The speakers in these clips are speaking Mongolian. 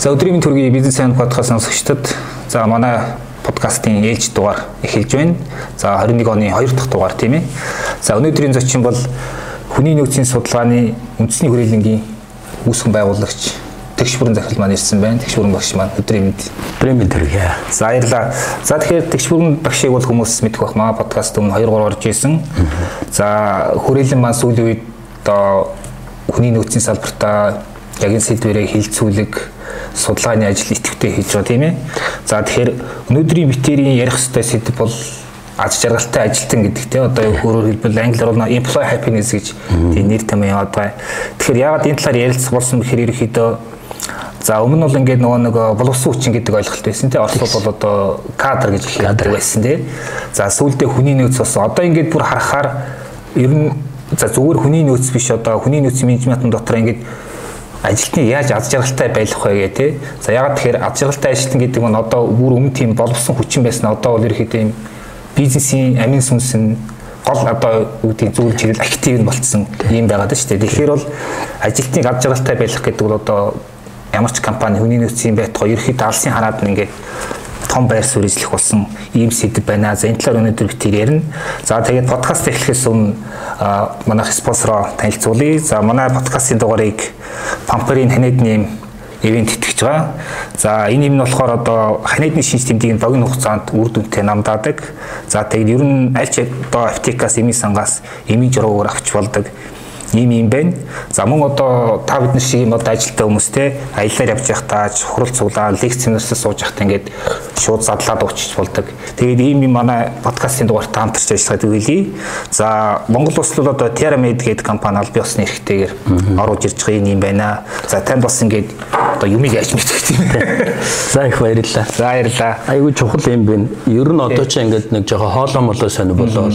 За өдрийн төргийн бизнес айн подкаст сонсогчдод за манай подкастын ээлж дугаар эхэлж байна. За 21 оны 2 дахь дугаар тийм ээ. За өнөөдрийн зочин бол хүний нөөцийн судалгааны үндэсний хүрээлэнгийн үүсгэн байгуулагч тэгш бүрэн захирал маань ирсэн байна. Тэгш бүрэн багш маань өдрийн мэд. Өдрийн мэд төргий. За баярлалаа. За тэгэхээр тэгш бүрэн багшийг бол хүмүүс мэдэх бах маа подкаст өмнө 2 3 орж исэн. За хүрээлэн маань сүүлийн үед одоо хүний нөөцийн салбартаа яг энэ сэдвэрээ хилцүүлэг судалгааны ажил идэвхтэй хийж байгаа тийм ээ. За тэгэхээр өнөөдрийн битэрийн ярих хэвээр сэдв бол аз жаргалтай ажилтан гэдэг тийм одоо өөрөөр хэлбэл англиар бол employee happiness гэж тийм нэр том яваад байгаа. Тэгэхээр яагаад энэ талаар ярилцах болсон гэхээр ерөөхдөө За өмнө нь бол ингээд нөгөө нэг боловсон хүчин гэдэг ойлголт байсан тийм Оросууд бол одоо кадр гэж хэлдэг байсан тийм. За сүүлдээ хүний нөөц болсон. Одоо ингээд бүр харахаар ер нь за зүгээр хүний нөөц биш одоо хүний нөөцийн менежментын дотор ингээд ажилтны яаж аз жаргалтай байх вэ гэх тээ. За ягаад тэгэхээр аз жаргалтай ажилтан гэдэг нь одоо бүр өмнө тийм боловсон хүчин байсан. Одоо бол ерөөхдөө юм бизнесийн амин сүнс нь гол одоо үүдийн зүйл чиглэл актив нь болцсон юм байгаад шүү дээ. Тэгэхээр бол ажилтныг аз жаргалтай байх гэдэг бол одоо ямар ч компани хүний нөөцийн байтугай ерөөхдөө алсын хараад нь ингээд том байр суурь эзлэх болсон ийм сэдв байна. За энэ талаар өнөөдөр бид ярина. За тэгээд подкаст эхлэхээс өмнө манайх спонсороо танилцуулъя. За манай подкастын дугаарыг Pamper-ийн ханадны ивент итгэж байгаа. За энэ юм нь болохоор одоо ханадны шинж тэмдгийг богино хугацаанд үр дүнтэй намдаадаг. За тэгээд ер нь аль ч одоо аптекаас эмийн сангаас эмийн журуугаар авч болдог ийм юм байна. За мөн одоо та бид нар шиг юм одоо ажилтаа хүмүүс те аяллаар явж байхдаа хурал цуглаа лекц семинарсаа сууж байхдаа ингээд шууд задлаад уучиж болдог. Тэгээд ийм юм манай подкастын дугаарт хамтарч ажиллахад үлээ. За Монгол улс бол одоо TerraMed гэдэг компани аль бие усны эрхтэйгээр оруулж ирж байгаа юм байна. За тань бас ингээд одоо юмыг яаж мэдэх юм бэ? За их баярлалаа. За баярлалаа. Айгүй чухал юм байна. Ер нь одоо ч ингээд нэг жоохон хоолоо молоо сонир болоод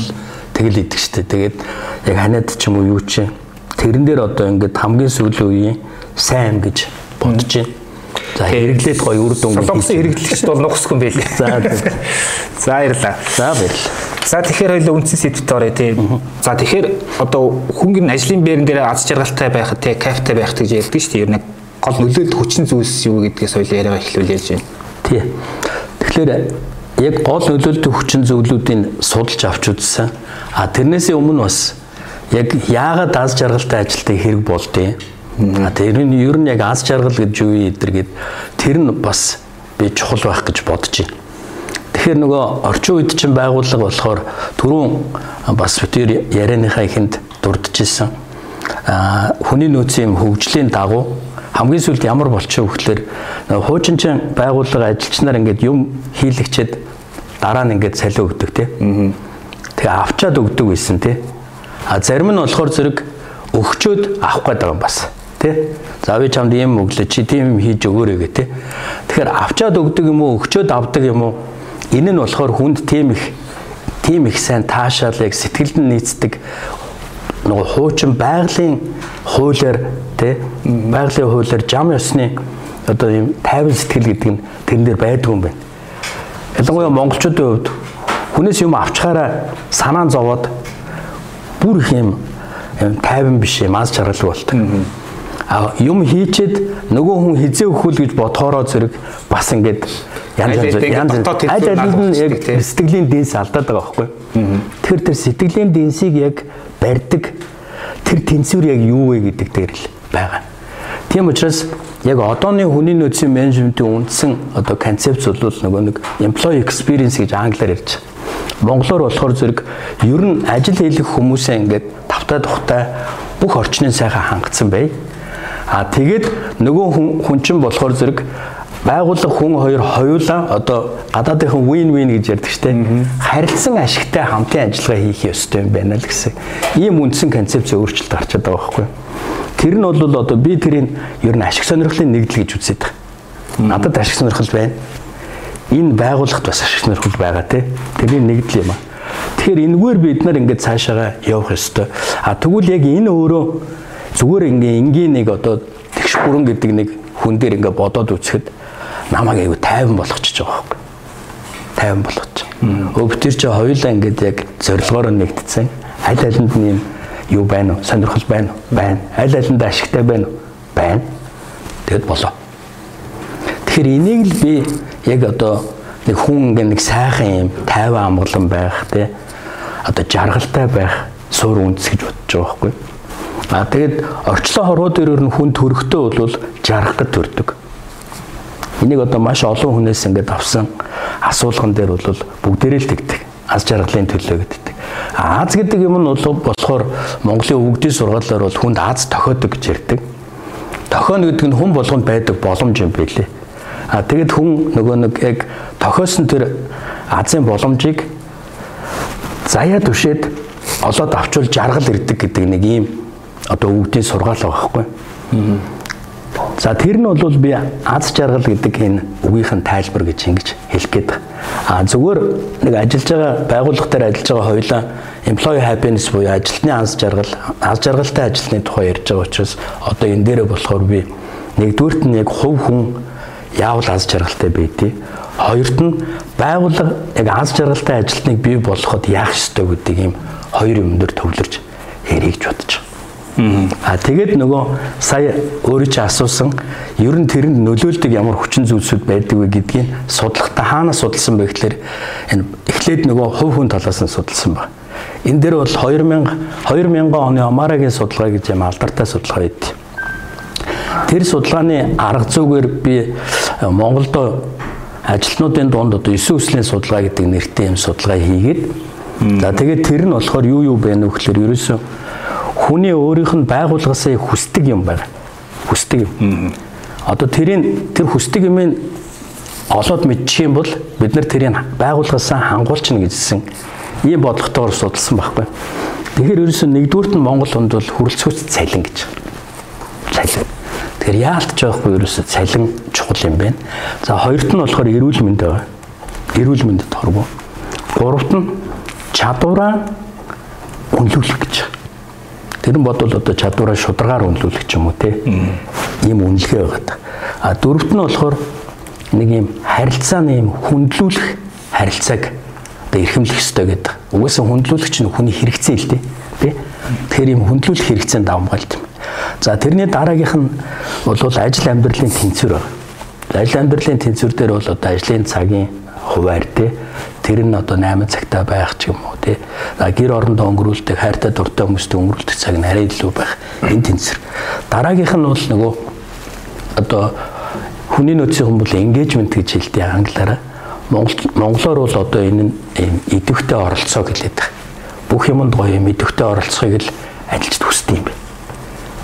тэгэл идэх штэ. Тэгээд яг ханаад ч юм уу юу чинь тэрэн дээр одоо ингээд хамгийн сүүлийн үеийн сайн гэж бодож байна. За хэрэглээд гоё үр дүн. Солонгосын хэрэглэгчд бол нухсгүй байлээ. За за баярлаа. За баярлаа. За тэгэхээр хоёул үндсэн сэдвт орё тий. За тэгэхээр одоо хүн ажлын байран дээр аз жаргалтай байхад тий кайфтай байх гэж ярьдаг шүү дээ. Ер нь гол нөлөөлөлт хүчин зүйлс юу гэдгээс хоёул яриагаа эхлүүл яаж байна. Тий. Тэгэхээр яг гол нөлөөлөлт хүчин зүйлүүдийг судалж авч үзсэн. А тэрнээсээ өмнө бас яг яагаад аз жаргалтай ажилтаа хэрэг болдیں۔ А тэр нь ер нь яг аз жаргал гэж юу юм эдэр гэд тэр нь бас би чухал байх гэж бодож байна. Тэгэхээр нөгөө орчин үед чинь байгууллага болохоор түрүүн бас тэр ярианыхаа ихэнд дурдж исэн. А хүний нөөцийн хөгжлийн дагуу хамгийн сүүлд ямар болчихоо гэхэлэр хуучинчин байгууллага ажилчнаар ингээд юм хийлэгчээд дараа нь ингээд салиу өгдөг тий. Тэгээ авчаад өгдөг байсан тий. А зарим нь болохоор зэрэг өгчөөд авах гээд байгаа юм бас тий. За би чамд ийм өглөө чи тийм хийж өгөөрэй гэ тий. Тэгэхээр авчаад өгдөг юм уу өгчөөд авдаг юм уу энэ нь болохоор хүнд тийм их тийм их сайн таашаалыг сэтгэлд нь нийцдэг нөгөө хуучин байгалийн хуулиар тий байгалийн хуулиар зам ёсны одоо ийм тайван сэтгэл гэдэг нь тэрэн дээр байдаг юм байна. Ялангуяа монголчуудын хувьд хүнээс юм авчгаараа санаан зовоод бүр их юм тайван биш юм аз жаргалгүй болдог. А юм хийчээд нөгөө хүн хизээ өхөл гэж бодхороо зэрэг бас ингээд янз янз аль аль нь яг сэтгэлийн дэнс алдаад байгаа байхгүй. Тэгэхээр тэр сэтгэлийн дэнсийг яг барьдаг тэр тэнцвэр яг юу вэ гэдэг дээр л байгаа. Тийм учраас яг одооны хүний нөөцийн менежментийн үндсэн одоо концепц бол нөгөө нэг employee experience гэж англиар ярьж байгаа Монголоор болохоор зэрэг ер нь ажил хийх хүмүүсээ ингээд тавтай тухтай бүх орчныг сайхан хангацсан бай. А тэгээд нөгөө хүн чинь болохоор зэрэг байгууллага хүн хоёр хоёулаа одоо гадаадынхан win win гэж ярьдаг штэ. Харилцан ашигтай хамтын ажиллагаа хийх ёстой юм байна л гэсэн. Ийм үндсэн концепц өөрчлөлт гарчаад байгаа байхгүй. Тэр нь бол одоо би тэрийг ер нь ашиг сонирхлын нэгдэл гэж үздэг. Надад ашиг сонирхол байна энэ байгууллагт бас ашиг сонирхол байгаа те. Тэрний нэгдэл юм аа. Тэгэхээр энэгээр бид нар ингээд цаашаага явах ёстой. А тэгвэл яг энэ өөрөө зүгээр ингээ энгийн нэг одоо тэгш бүрэн гэдэг нэг хүн дээр ингээ бодоод үцхэд намайг айгу тайван болгочихж байгаа байхгүй. Тайван болгож. Өвтөр чи хоёулаа ингээд яг зорилгоор нэгтцэн. Аль алинд нь юм юу байна уу? Сонирхол байна уу? Байна. Аль алинд ашигтай байна уу? Байна. Тэгэд болоо. Тэгэхээр энийг л би яг одоо нэг хүн нэг сайхан юм тайван амгалан байх те одоо жаргалтай байх суур үндэс гэж бодож байгаа байхгүй. А тэгээд орчлон хорвоо дээрээр нь хүн төрөхтөө бол жаргах гэж төрдөг. Энийг одоо маш олон хүнээс ингээд авсан асуулган дээр бол бүгдээрээ л тэгдэг. Аз жаргалын төлөө гэдэг. Аз гэдэг юм нь бол болохоор Монголын өвгдийн сургаалаар бол хүнд аз тохиодог гэж ярьдаг. Тохионо гэдэг нь хүн болгонд байдаг боломж юм билээ. А тэгэд хүн нөгөө нэг яг тохиосон тэр азийн боломжийг заяа түшээд олоод авчвал жаргал ирдэг гэдэг нэг ийм одоо өвгдийн сургаал байгаа байхгүй. За тэр нь бол би аз жаргал гэдэг энэ үгийнхэн тайлбар гэж ингэж хэлэх гээд байна. А зүгээр нэг ажиллаж байгаа байгууллага дээр ажиллаж байгаа хоёлаа employee happiness буюу ажилтны аз жаргал, аз жаргалтай ажилтны тухай ярьж байгаа учраас одоо энэ дээрээ болохоор би нэгдүгürt нь яг хувь хүн яавал аз жаргалтай байдгийг хоёрт нь байгууллага яг аз жаргалтай ажилтныг бий болгоход яах ёстой гэдэг ийм хоёр юм дээр төвлөрч ярих гэж бодож байна. А тэгээд нөгөө сая өөрөө чи асуусан ер нь тэрэнд нөлөөлдөг ямар хүчин зүйлсүүд байдаг вэ гэдгийг судлахтаа хаанаас судалсан бэ гэхээр энэ эхлээд нөгөө хувь хүн талаас нь судалсан байна. Энэ дээр бол 2000 2000 оны Омарагийн судалгаа гэж юм алдартай судалгаа байд. Тэр судалгааны арга зүйгээр би Монголд ажилтнуудын дунд одоо 9 өслийн судалгаа гэдэг нэртэй юм судалгаа хийгээд за тэгээд тэр нь болохоор юу юу бэ нөхлөөр ерөөсөө хүний өөрийнх нь байгууллагаасаа хүсдэг юм байна. Хүсдэг юм. Одоо тэрийн тэр хүсдэг юм олоод мэдчих юм бол бид нар тэрийг байгууллагаасаа хангуулчихна гэжсэн ийм бодлоготойгоор судалсан байхгүй. Тэгэхээр ерөөсөө нэгдүгürt нь Монгол хүнд бол хүрэлцгүйц цалин гэж. Цалин. Тэгэхээр яалтж байхгүй ерөөсөө цалин чухал юм байна. За хоёрт нь болохоор эрүүл мэнд байгаа. Эрүүл мэндэд хорвоо. Гуравт нь чадвараа үнэлүүлэх гэж. Тэр нь бодвол одоо чадвараа шударгаар үнэлүүлэх юм уу те. Ийм үнэлгээ байгаа. А дөрөвт нь болохоор нэг юм харилцааны юм хүндлүүлэх харилцааг одоо эрхэмлэх ёстой гэдэг. Угаасаа хүндлүүлэгч нь хүний хэрэгцээ л дээ. Тэ? Тэгэхээр юм хүндлүүлэх хэрэгцээнд давмгаалт юм. За тэрний дараагийнх нь бол ажил амьдралын тэнцвэр байна. Ажил амьдралын тэнцвэр дээр бол одоо ажлын цагийн хуваар тэ тэр нь одоо 8 цагтаа байх ч юм уу тий. Гэр орондоо өнгөрүүлдэг хайртай дуртай хүмүүстэй өнгөрүүлдэг цаг нь арай илүү байх энэ тэнцвэр. Дараагийнх нь бол нөгөө одоо хүний нөөцийн бол engagement гэж хэлдэг англиараа Монгол монголоор бол одоо энэ нь идэвхтэй оролцоо гэлээд байна. Бүх юмд гоё юм идэвхтэй оролцохыг л ажилд хүсдэг юм байна.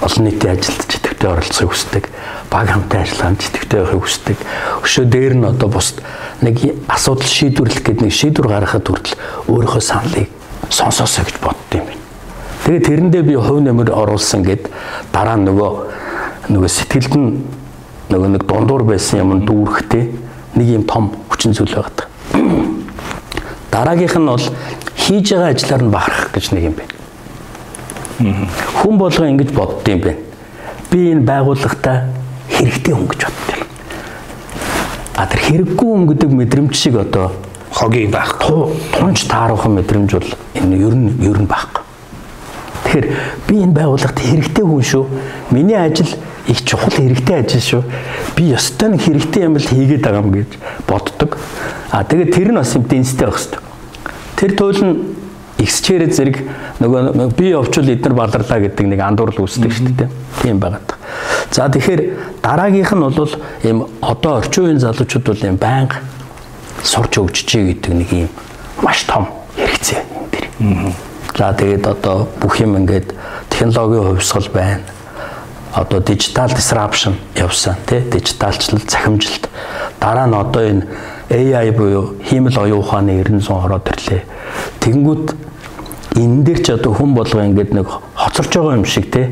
Олон нийтийн ажилд идэвхтэй оролцохыг хүсдэг. Баг хамтын ажиллагаанд идэвхтэй байхыг хүсдэг. Өшөө дээр нь одоо бус нэг асуудал шийдвэрлэх гэдэг нэг шийдвэр гаргахад хүртэл өөрийнхөө саналыг сонсоосоо гэж бодд юм байна. Тэгээд тэрэндээ би хувь нэмэр оруулсан гэд дараа нөгөө нөгөө сэтгэлд нь нөгөө нэг дундуур байсан юм дүүрэхтэй нэг юм том хүчин зүйл байдаг. Дараагийнх нь бол хийж байгаа ажиллаар нь бахарах гэж нэг юм байна. Хүн болго ингэж бодд юм байна. Би энэ байгууллагатай хэрэгтэй хүн гэж боддог. А тэр хэрэггүй хүн гэдэг мэдрэмж шиг одоо хогийг байх. Тунж тааруухан мэдрэмж бол энэ ер нь ер нь байхгүй. Тэгэхээр би энэ байгууллагт хэрэгтэй хүн шүү. Миний ажил их чухал хэрэгтэй ажил шүү. Би ёстой нэг хэрэгтэй юм л хийгээд байгаа юм гэж боддог. А тэгээд тэр нь бас юм дэнстэй байх хэрэгтэй. Тэр туйл нь эксчээр зэрэг нөгөө би овчул эднэр баларлаа гэдэг нэг андуурл үүсдэг шүү дээ. Тийм байгаад. За тэгэхээр дараагийнх нь бол ийм одоо орчин үеийн залуучууд бол ийм байнга сурч өгчжээ гэдэг нэг ийм маш том хэрэгцээ дэр. За тэгээд одоо бүх юм ингээд технологийн хувьсгал байна одоо дижитал disruption явсан тий дижиталчлал захимжилт дараа нь одоо энэ AI буюу хиймэл оюун ухааны 900 ороод ирлээ. Тэгэнгүүт энэ дээр ч одоо хүн болго ингээд нэг хоцорч байгаа юм шиг тий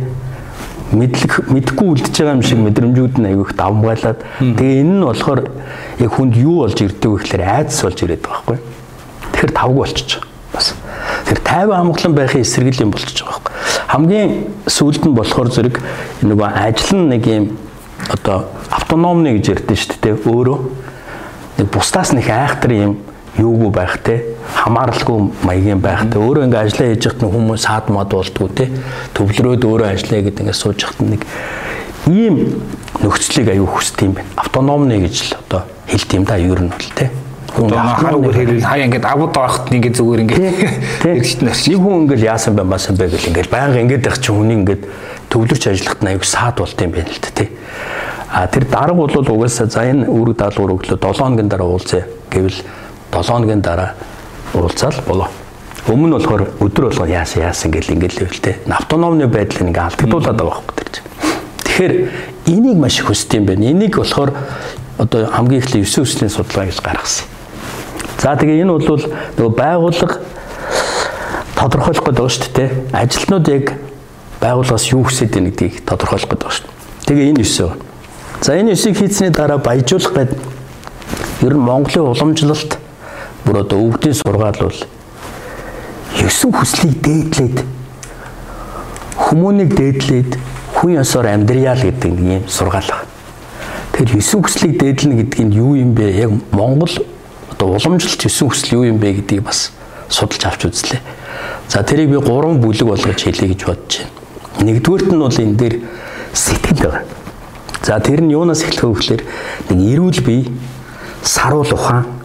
мэдлэг мэдгүй үлдэж байгаа юм шиг мэдрэмжүүд нь айгүйх давмгайлаад тэгээ энэ нь болохоор яг хүнд юу болж ирдэг вэ гэхээр айдас болж ирээд байгаа байхгүй. Тэгэхээр тавгүй болчихж байгаа бас. Тэр тайван амгалан байхын эсрэг юм болчихж байгаа байхгүй. Хамгийн сүүлд нь болохоор зэрэг нөгөө ажил нь нэг юм одоо автономны гэж ярьдэн шүү дээ. Өөрөө нэг бусдаас нэг айхтар юм юугүй байх те хамааралгүй маягийн байх те өөрөө ингээ ажиллаа хийж явахт хүмүүс саад мод болдгоо те төвлөрөөд өөрөө ажиллая гэдэг ингээ сууж явахт нэг ийм нөхцөлийг аюу хүсдэг юм байна. Автономны гэж л одоо хэлт юм да ер нь бол хар үгээр хэлвэл хаяа ингээд авууд орохт нэг зүгээр ингээд хэрэгт нар. Нэг хүн ингээд яасан бэ маасан бэ гэл ингээд байнга ингээд байх чинь хүний ингээд төвлөрч ажиллахад аюу саад болт юм байна л да тий. А тэр дарга бол угаасаа за энэ үүрэг даалгавар өглөө 7 хоногийн дараа уулзъя гэвэл 7 хоногийн дараа уулзаал болоо. Өмнө нь болохоор өдөр болгоо яасан яасан гэл ингээд л хөвөлтэй. Автономны байдлыг ингээд алдагдуулаад байгаа байхгүй тэр чинь. Тэгэхээр энийг маш их хүсдэг юм байна. Энийг болохоор одоо хамгийн эхлээ 9 өслийн судалгаа гэж гаргасан. За тэгээ энэ бол нөгөө байгууллага тодорхойлох гэдэг байгаа шүү дээ. Ажилтнууд яг байгууллагаас юу хүсэж байна гэдгийг тодорхойлох гэдэг байгаа шүү. Тэгээ энэ 9. За энэ 9-ийг хийсний дараа баяжуулах гэдэг ер нь Монголын уламжлалт бүр одоо өвдгийн сургаал бол 9 хүслийг дээдлээд хүмүүнийг дээдлээд хүн ёсоор амьдрьяа л гэдэг юм сургаал байна. Тэгэхээр 9 хүслийг дээдлэнэ гэдэг нь юу юм бэ? Яг Монгол одоо уламжлалт 9 хүсэл юу юм бэ гэдгийг бас судалж авч үзлээ. За тэрийг би 3 бүлэг болгож хэлье гэж бодож байна. Нэгдүгürt нь бол энэ дээр сэтгэл байна. За тэр нь юунаас эхлэх вэ гэхээр нэг эрүүл бие, саруул ухаан,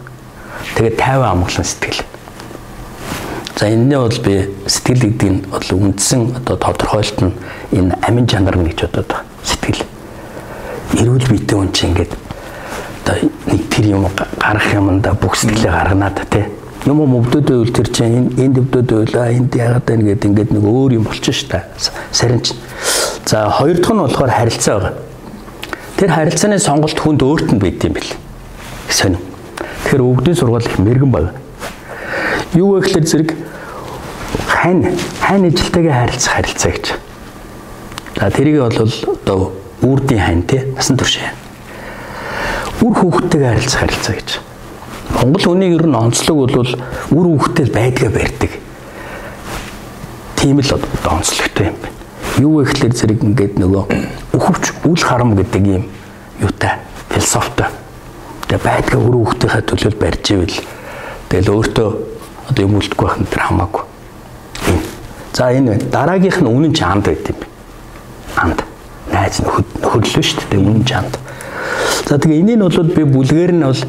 тэгээд тайван амгалан сэтгэл. За энэний бол би сэтгэл гэдэг нь бол үндсэн одоо тодорхойлт нь энэ амин чанар гэж бодоод байна. Сэтгэл. Эрүүл биетэй хүн чинь ингээд одоо нэг тэр юм гарах юмда бүх сэтгэлээ гарганаад тий. Юм өвдөд байвал тэр чинь энэ энд өвдөд байла энд яагаад байна гэдэг ингээд нэг өөр юм болчих ш та. Сарин чинь. За хоёр дахь нь болохоор харилцаа байгаа. Тэр харилцааны сонголт хүнд өөрт нь байд юм бэл. Сонь. Тэгэхээр өвгдийн сургууль их мэрэгэн баг. Юу вэ гэхээр зэрэг хань хань ажилтайгаа харилцах харилцаа гэж. За тэрийг бол одоо үрдийн хань тий насан турш. Үр хүүхдтэйгээ харилцах харилцаа гэж. Монгол хүний ер нь онцлог бол үр хүүхдтэй байдгаа барьдаг. Тийм л одоо онцлогтой юм байна. Юу вэ гэхээр зэрэг ингээд нөгөө өхөвч үл харам гэдэг юм юутай философитой. Тэгээ байдгаа үр хүүхдийнхээ төлөө барьж ивэл тэгэл өөртөө одоо юм үлдэхгүй байх нь тэр хамаагүй. За энэ дараагийнх нь үнэн чи анд байт юм. Анд. Найз нөхөд нөхөрлөө шүү дээ үнэн чи анд. За тэгээ энийг нь бол би бүлгээр нь бол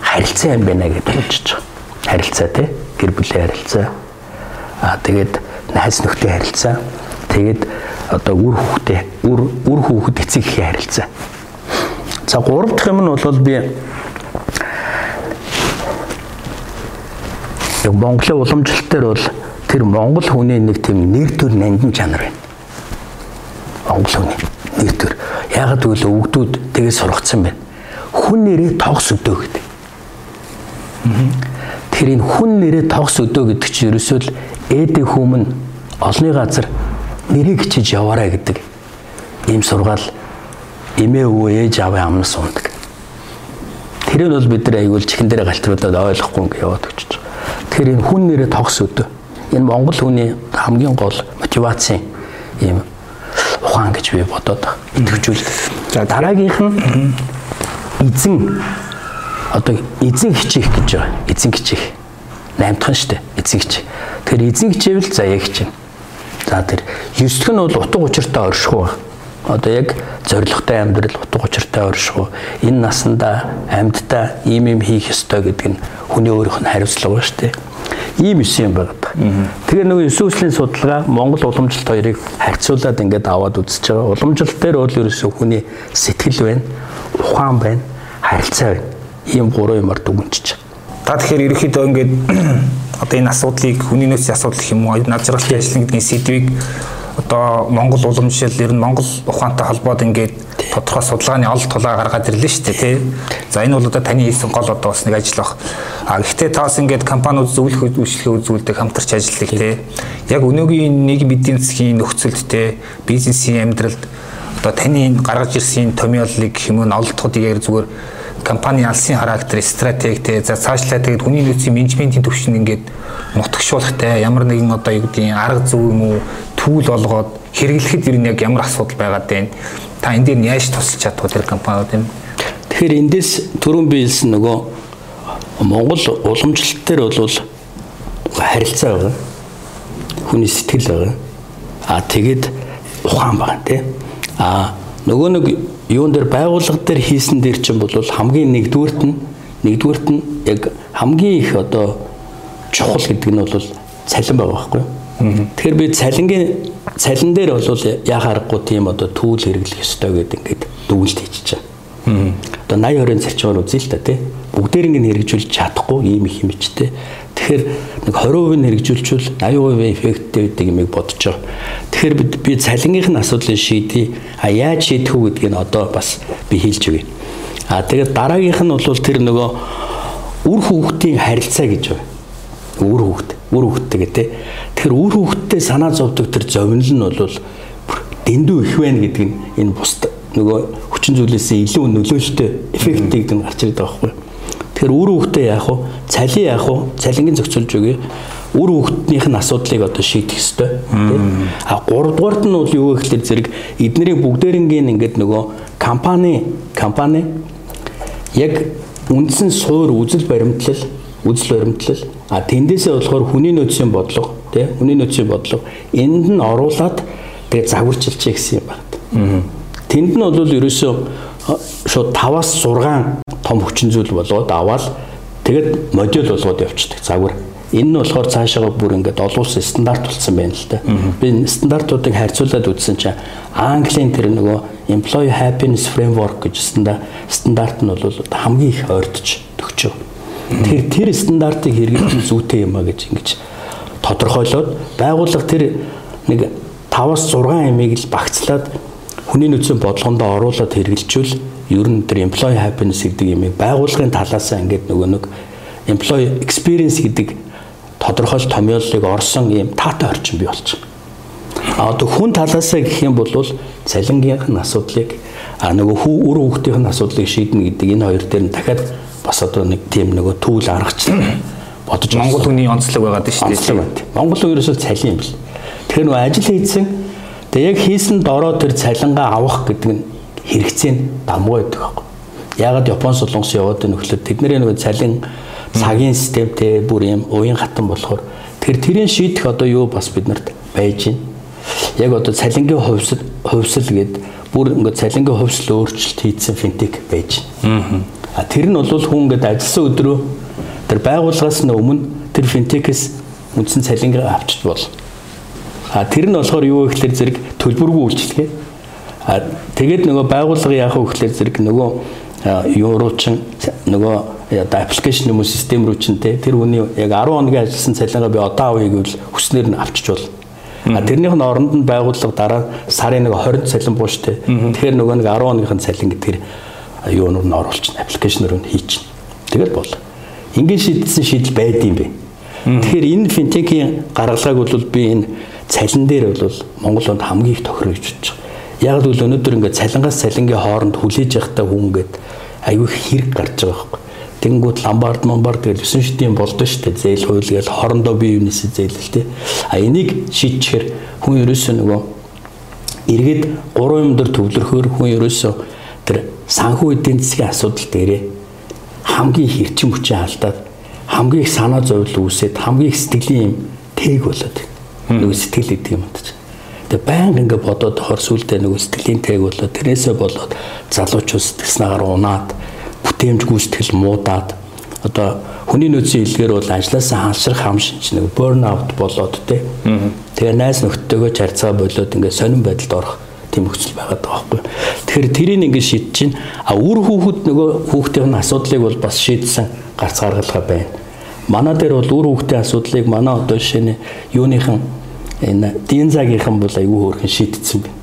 харилцаа юм байна гэж бодож байгаа. Харилцаа тий гэр бүлийн харилцаа. Аа тэгээд найз нөхдөд харилцаа. Тэгээд одоо үр хүүхдээ үр үр хүүхэд эцэг ихийн харилцаа. За гурав дахь юм нь бол би яг Монголын уламжлалт дээр бол тэр Монгол хүний нэг тийм нэр төр нандин чанар байна. Монгол хүний нэр төр. Ягаад гэвэл өвгдүүд тэгээ сургацсан байна. Хүн нэрээ тогс өдөө гэдэг. Тэр энэ хүн нэрээ тогс өдөө гэдэг чинь ерөөсөө л ээдэ хүмүн олны газар нэрийг хичээж яваарай гэдэг ийм сургаал эмээ өвөө ээж аавын амнаас ундаг. Тэр нь бол бид нар аягүй чихэн дээр галтруудад ойлгохгүй ингэ яваад өчөж. Тэгэхээр энэ хүн нэрээ тогс өдөө энэ Монгол хүний хамгийн гол мотивацийн ийм ухаан гэж би бодоод идэвхжүүл. За дараагийнх нь эзэн одоо эзэн хичээх гэж байгаа. Эзэн хичээх. Наймдхан шүү дээ. Эзэн хичээх. Тэгэхээр эзэн хичээвэл заяа хичээнэ. За тэр ёслох нь бол утга учиртай оршихуй байна. Одоо яг зоригтой амьдрал утга учиртай оршихуй. Энэ насанда амьдтай ийм юм хийх ёстой гэдэг нь хүний өөрийнх нь хариуцлага ба шүү дээ ийм өсөн юм байна. Тэгэхээр нөгөө өсвөслийн судалгаа Монгол уламжлалт хоёрыг харьцуулаад ингээд аваад үзэж байгаа. Уламжлалт дээр бол ерөөсөө хүний сэтгэл байна, ухаан байна, харилцаа байна. Ийм гурван юмар дүгнэж. Та тэгэхээр ерөөхдөө ингээд одоо энэ асуудлыг хүний нөөцийн асуудал гэх юм уу, над жаргалтай ажлын гэдгийн сэдвийг одоо Монгол уламжлал ер нь Монгол ухаантай холбоод ингээд тодорхой судалгааны ол тулаа гаргаад ирлээ шүү дээ тий. За энэ бол одоо таны хийсэн гол одоо бас нэг ажил баг. А гэхдээ та бас ингээд компаниуд зөвлөх үйлчлэгээ үзүүлдэг хамтарч ажилладаг тий. Яг өнөөгийн нийгэм эдийн засгийн нөхцөлд тий бизнесийн амьдралд одоо таны гаргаж ирсэн томьёолыг хэмээн олдоход яг зүгээр компани алсын характер, стратеги те за цаашлаа тэгээд хүний нөөцийн менежментийн төвшин ингээд нутагшуулах те ямар нэгэн одоо юу гэдгийг арга зүй юм уу түүл олгоод хэрэглэхэд ер нь яг ямар асуудал байгаад байна та энэ дээр яаж тусалж чадах тэр компаниуд юм. Тэгэхээр эндээс түрүүн би хэлсэн нөгөө Монгол уламжлалт дээр бол харилцаа байгаа. Хүний сэтгэл байгаа. Аа тэгээд ухаан байна тий. Аа нөгөө нэг юун дээр байгууллага дээр хийсэн дээр чинь бол хамгийн нэгдүгürt нь нэгдүгürt нь яг хамгийн их одоо чухал гэдэг нь бол цалин байгаа байхгүй юу? Тэгэхээр би цалингийн цалин дээр бол яа харахгүй тийм одоо түүл хэрэглэх ёстой гэдэг ингээд дүгнэлт хийчихэж байгаа. Одоо 80 20-ын зарчмаар үзье л да тий. Бүгдээр ингэ хэрэгжүүлж чадахгүй ийм их хэмжтэй. Тэгэхээр нэг 20% нь хэрэгжүүлчихвэл 80% эффекттэй гэдэг юмыг бодож байгаа. Тэгэхээр би цалингийнх нь асуудлыг шийдье. А яаж шийдэх үү гэдгийг нь одоо бас би хэлж өгье. А тэгээд дараагийнх нь бол тэр нөгөө үр хүүхдийн харилцаа гэж байна. Үр хүүхд, үр хүүхдтэй гэдэг. Тэгэхээр үр хүүхдтэй санаа зовдөг тэр зовнил нь бол дэндүү их байна гэдэг нь энэ бус нөгөө хүчин зүйлээс илүү нөлөөлтөй эффектийг дэм гарч ирдэг байхгүй. Тэгэхээр үр хүүхдээ яах вэ? Цалин яах вэ? Цалингийн зохицуулж өгье. Үр хүүхднийх нь асуудлыг одоо шийдэх ёстой. А гуравдугаарт нь бол юу гэхэлэр зэрэг эднэрийн бүгдээрингийн ингээд нөгөө компани компани яг үндсэн суур үзэл баримтлал үзэл баримтлал а тэндээсээ болохоор хүний нөөцийн бодлого тий хүний нөөцийн бодлого энд нь оруулаад тэгээ загварчилчих гэсэн юм байна. Тэнд нь бол ерөөсөө шууд 5-аас 6 том хүчин зүйл болгоод аваад тэгээд модуль болгоод явчихдаг загвар. Энэ нь болохоор цаашаа бүр ингээд олон улсын стандарт болсон байна л да. Би стандартуудыг харьцуулаад үзсэн чинь Английн тэр нөгөө employee happiness framework гэж стандарт нь бол хамгийн их ойртож төгчөө. Тэр тэр стандартыг хэрэгжүүлэх зүйтэй юм а гэж ингэж тодорхойлоод байгууллага тэр нэг 5-аас 6 ямиг л багцлаад хүний нөөцийн бодлогондоо оруулаад хэрэгжилжүүл ер нь тэр employee happiness гэдэг юмыг байгууллагын талаас нь ингээд нөгөө нэг employee experience гэдэг тодорхойлт томьёолыг орсон ийм таатай орчин бий болж байна. А одоо хүн талаас нь гэх юм бол цалингийнх нь асуудлыг а нөгөө хүү үр хүүхдийн асуудлыг шийднэ гэдэг энэ хоёр дээр нь дахиад бас одоо нэг тийм нөгөө түүл аргачлал бодож Монгол хүний онцлог байгаад шүү дээ. Монгол ерөөсөө цалин юм бэл. Тэгэхээр нөгөө ажил хийсэн тэгээ яг хийсэн дороо тэр цалингаа авах гэдэг нь хэрэгцээ нь дамгүй байдаг байхгүй. Ягаад Япон солонгос яваад нөхлөд тэдний нөгөө цалин цагийн системтэй бүр юм уян хатан болохоор тэр тэрийн шийдэх одоо юу бас биднэрт байж байна. Яг одоо цалингийн хувьсэл хувьсэл гээд бүр ингээд цалингийн хувьсэл өөрчлөлт хийсэн финтек байж байна. А тэр нь бол хүн ингээд ажилласан өдрөө тэр байгууллагаас нь өмнө тэр финтекээс үндсэн цалингаа авчиж бол. А тэр нь болохоор юу гэхэлэр зэрэг төлбөргүй үйлчлэгээ. А тэгээд нөгөө байгууллага яах вэ гэхэлэр зэрэг нөгөө юу руу чин нөгөө одоо аппликейшн юм уу систем рүү чинь те тэр хүний яг 10 хоногийн ажилласан цалингаа би одоо авъя гэвэл хүснээр нь авчиж бол. А тэрнийх нь оронд нь байгууллага дараа сарын нэг 20 цалин бууштай. Тэгэхээр нөгөө нэг 10 хоногийн цалин гэдгээр юунууд нь оруулчихна аппликейшнээр нь хийчихнэ. Тэгэл бол. Ингээд шийдсэн шийдэл байд юм бэ. Тэгэхээр энэ финтекийн гаргалгааг бол би энэ цалин дээр бол Монгол онд хамгийн их тохироо гэж бодож байгаа. Яг л өнөөдөр ингээд цалингаас цалингийн хооронд хүлээж явахдаа хүн ингээд аюу их хэрэг гарч байгаа байхгүй. Тэнгүүд ламбард момбард гэж 9 шидийн болдоо штэ зээл хууль гэж хорондоо бие юунээс зээлэл тэ. А энийг шийдчихэр хүн ерөөсөө нөгөө эргээд 3 юм дөр төвлөрөхөөр хүн ерөөсөө тэр санхүү эдийн засгийн асуудал дээрээ хамгийн хэрчим хүчээ алдаад хамгийн их санаа зовлон үүсээд хамгийн их сэтгэлийн юм тэг болоод нөгөө сэтгэл гэдэг юм байна. Тэгээ байнга ингээ бодоод хор сүултээ нөгөө сэтгэлийн тэг болоод тэрнээсээ болоод залуучууд сэтгэлснээр унаад бүтээмж гүйцэтгэл муудаад одоо хүний нөөцийн илгээр бол ажилласаа хансрах хам шинж нэг burn out болоод те. Тэгээ найз нөхдөдөө харьцаа болоод ингээ сонирн байдалд орох тийм нөхцөл байгаад байгаа байхгүй. Тэгэхээр тэрийг ингээ шийдэж чинь а үр хүүхэд нөгөө хүүхдийн асуудлыг бол бас шийдсэн гарц гаргалгаа байна. Манай дээр бол үр хүүхдийн асуудлыг манай одоо жишээ нь юуныхан энэ динзагийнхан бол аюу хөөрхөн шийдсэн байна.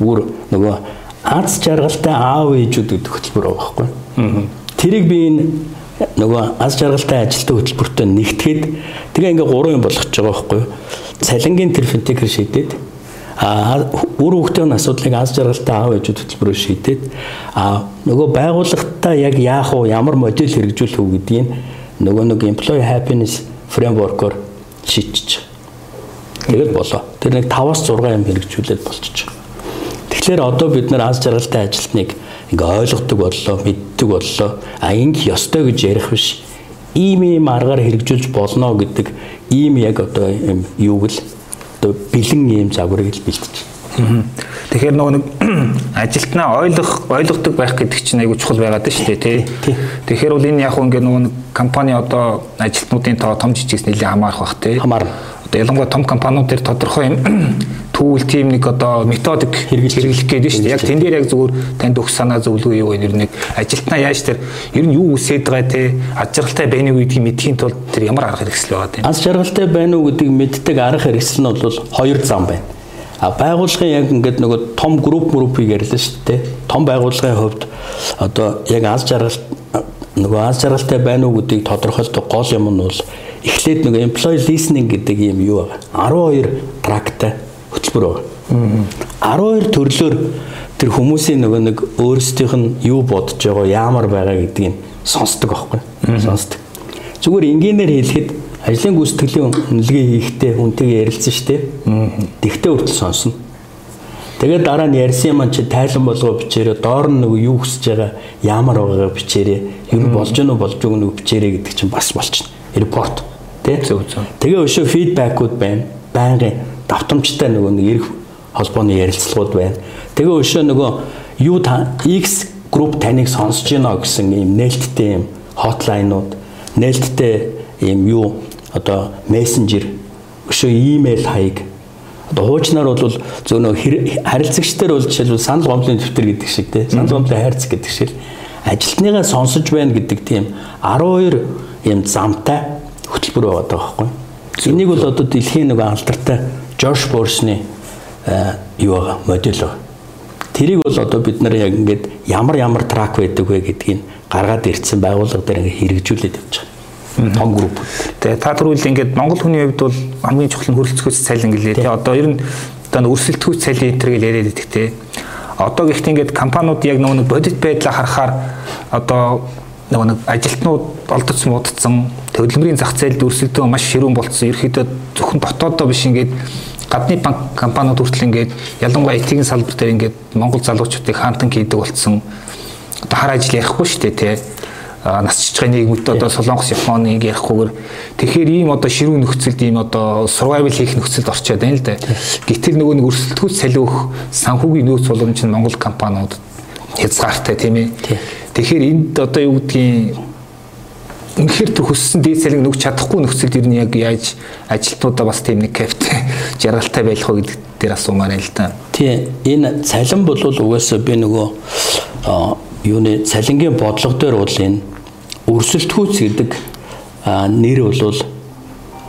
Үр нөгөө аз жаргалтай аав ээжүүд гэдэг хөтөлбөр байгаа байхгүй. Тэрийг би энэ нөгөө аз жаргалтай ажилтны хөтөлбөртөө нэгтгэхэд тэгээ ингээ гурван юм болгож байгаа байхгүй? Цалингийн тэр финтекер шийдээд үр хүүхдийн асуудлыг аз жаргалтай аав ээжүүд хөтөлбөрөөр шийдээд а нөгөө байгууллагатаа яг яах вэ ямар модель хэрэгжүүлэх үү гэдгийг нөгөө нэг employee happiness framework-оор шийдчих. Тэгэл болоо. Тэр нэг 5-аас 6 юм хэрэгжүүлээд болчих. Тэгэхээр одоо бид нар аз жаргалтай ажилтныг ингээ ойлгодог боллоо, мэддэг боллоо. А ингэ ёстой гэж ярих биш. Ийм ийм аргаар хэрэгжүүлж болно гэдэг ийм яг одоо юм юуг л одоо бэлэн ийм загварыг л бэлтэж. Тэгэхээр нөгөө нэг ажилтнаа ойлгох ойлгодог байх гэдэг чинь айгүй чухал байгаад шүү дээ тий. Тэгэхээр бол энэ яг ингээд нөгөө компани одоо ажилтнуудын тоо том жижигс нэлээд хамаарах бах тий. Хамаарна. Одоо ялангуяа том компаниуд дээр тодорхой юм түүл тим нэг одоо методик хэрэглэх гээд шүү дээ. Яг тэн дээр яг зүгээр танд өгс санаа зөвлөгөө юу вэ? Нэр нэг ажилтнаа яаж тэр ер нь юу үсээд байгаа те аж жаргалтай байна уу гэдгийг мэдхийн тулд тэр ямар арга хэрэгсэл байгаа тийм. Аж жаргалтай байна уу гэдгийг мэддэг арга хэрэгсэл нь бол хоёр зам байна. А байгууллагын яг ингээд нөгөө том групп группийг ярьлаа шүү дээ. Том байгууллагын хувьд одоо яг аз жаргал нөгөө аз жаргалтай байна уу гэдгийг тодорхойлдог гол юм нь бол эхлээд нөгөө employee listening гэдэг юм юу байгаа. 12 трактай хөтөлбөр байгаа. 12 төрлөөр тэр хүмүүсийн нөгөө нэг өөрсдийнх нь юу бодож байгаа, яамар байгаа гэдгийг сонсдог аахгүй. Сонсдог. Зүгээр энгийнээр хэлэхэд ажлын гүйцэтгэлийн үнэлгээ хийхдээ хүнтэйгээ ярилцсан шүү дээ. Тэгтээ хүртэл сонсно. Тэгээд дараа нь ярьсан юм чи тайлан болгоо бичээрээ доор нь нөгөө юу хүсэж байгаа ямар байгаагаа бичээрээ ер нь болж гэнэ болж өгнө бичээрээ гэдэг чинь бас болчихно. Репорт тий. Тэгээ өшөө фидбэкүүд байна. Байнгын давтамжтай нөгөө нэг эрх холбооны ярилцлагууд байна. Тэгээ өшөө нөгөө юу та X групп таныг сонсож байна гэсэн юм нээлттэй юм хотлайнууд, нээлттэй юм юу одоо мессенжер өшөө имэйл хаяг одоо хуучнаар бол зөв нөө харилцагчдаар бол жишээлбэл санал гомдлын дэвтэр гэдэг шиг тий санал гомдлын хайрц гэдэг шиг ажилтныгаа сонсож байна гэдэг тийм 12 юм замтай хөтөлбөр байгаа байхгүй. Энийг бол одоо дэлхийн нэг алдартай Жош Борсны юу байгаа модель байгаа. Тэрийг бол одоо бид нар яг ингээд ямар ямар трак байдаг вэ гэдгийг гаргаад ирсэн байгууллага дээр ингээд хэрэгжүүлээд явж байгаа том групп. Тэгээ та түрүүл ингээд Монгол хүний хувьд бол хамгийн чухал нь хөрөлцөхөөс цалин гэлээ. Тэгээ одоо ер нь одоо өрсөлдөхөөс цалин энэ төрөл яриад байдаг те. Одоо гэхдээ ингээд компаниуд яг нөгөө бодит байдлаа харахаар одоо нөгөө нэг ажилтнууд олдоц муудсан хөдөлмөрийн зах зээлд өрсөлдөө маш ширүүн болцсон. Ерөөхдөө зөвхөн дотооддоо биш ингээд гадны банк компаниуд хүртэл ингээд ялангуяа IT-ийн салбар дээр ингээд Монгол залуучуудыг хаантан хийдэг болцсон. Одоо хар ажил ярихгүй шүү дээ тий нас жижигхэн нийгэмд одоо Солонгос, Японыг ярихгүйгээр тэгэхээр ийм одоо ширүү нөхцөлд ийм одоо survival хийх нөхцөлд орчоод байна л да. Гэтэл нөгөө нэг өрсөлдөхүйц салиух санхүүгийн нөөц боломж нь Монгол компаниуд хязгаартай тийм ээ. Тэгэхээр энд одоо юу гэдгийг үнэхээр тэр хүссэн дээд салийг нөгч чадахгүй нөхцөлд ер нь яг яаж ажилтнуудаа бас тийм нэг капт жаргалтай байх уу гэдэг дээр асуумаар л да. Тий. Энэ цалин бол угаасаа би нөгөө юуны цалингийн бодлого дээр бол энэ өрсөлдөхүүц гэдэг нэр бол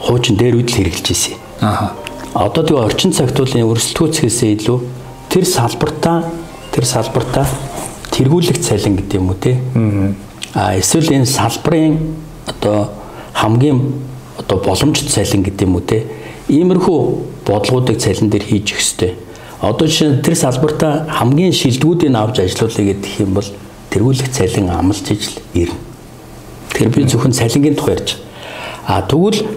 хуучин дээр үдл хэрэгжилж ирсэн. Аа. Одоо тэгээ орчин цагт бол энэ өрсөлдөхүүцгээсээ илүү тэр салбартаа тэр салбартаа тэргүүлэх цалин гэдэг юм уу те. Аа эсвэл энэ салбарын одоо хамгийн одоо боломжит цалин гэдэг юм уу те. Иймэрхүү бодлогуудыг цалин дээр хийж өгөх ёстой. Одоо жишээ тэр салбартаа хамгийн шилдэгүүдийг авч ажиллуулъя гэдэг юм бол тэргүүлэх цалин амлж ижил ирнэ. Тэгэхээр би зөвхөн цалингийн тухай ярьж. А тэгвэл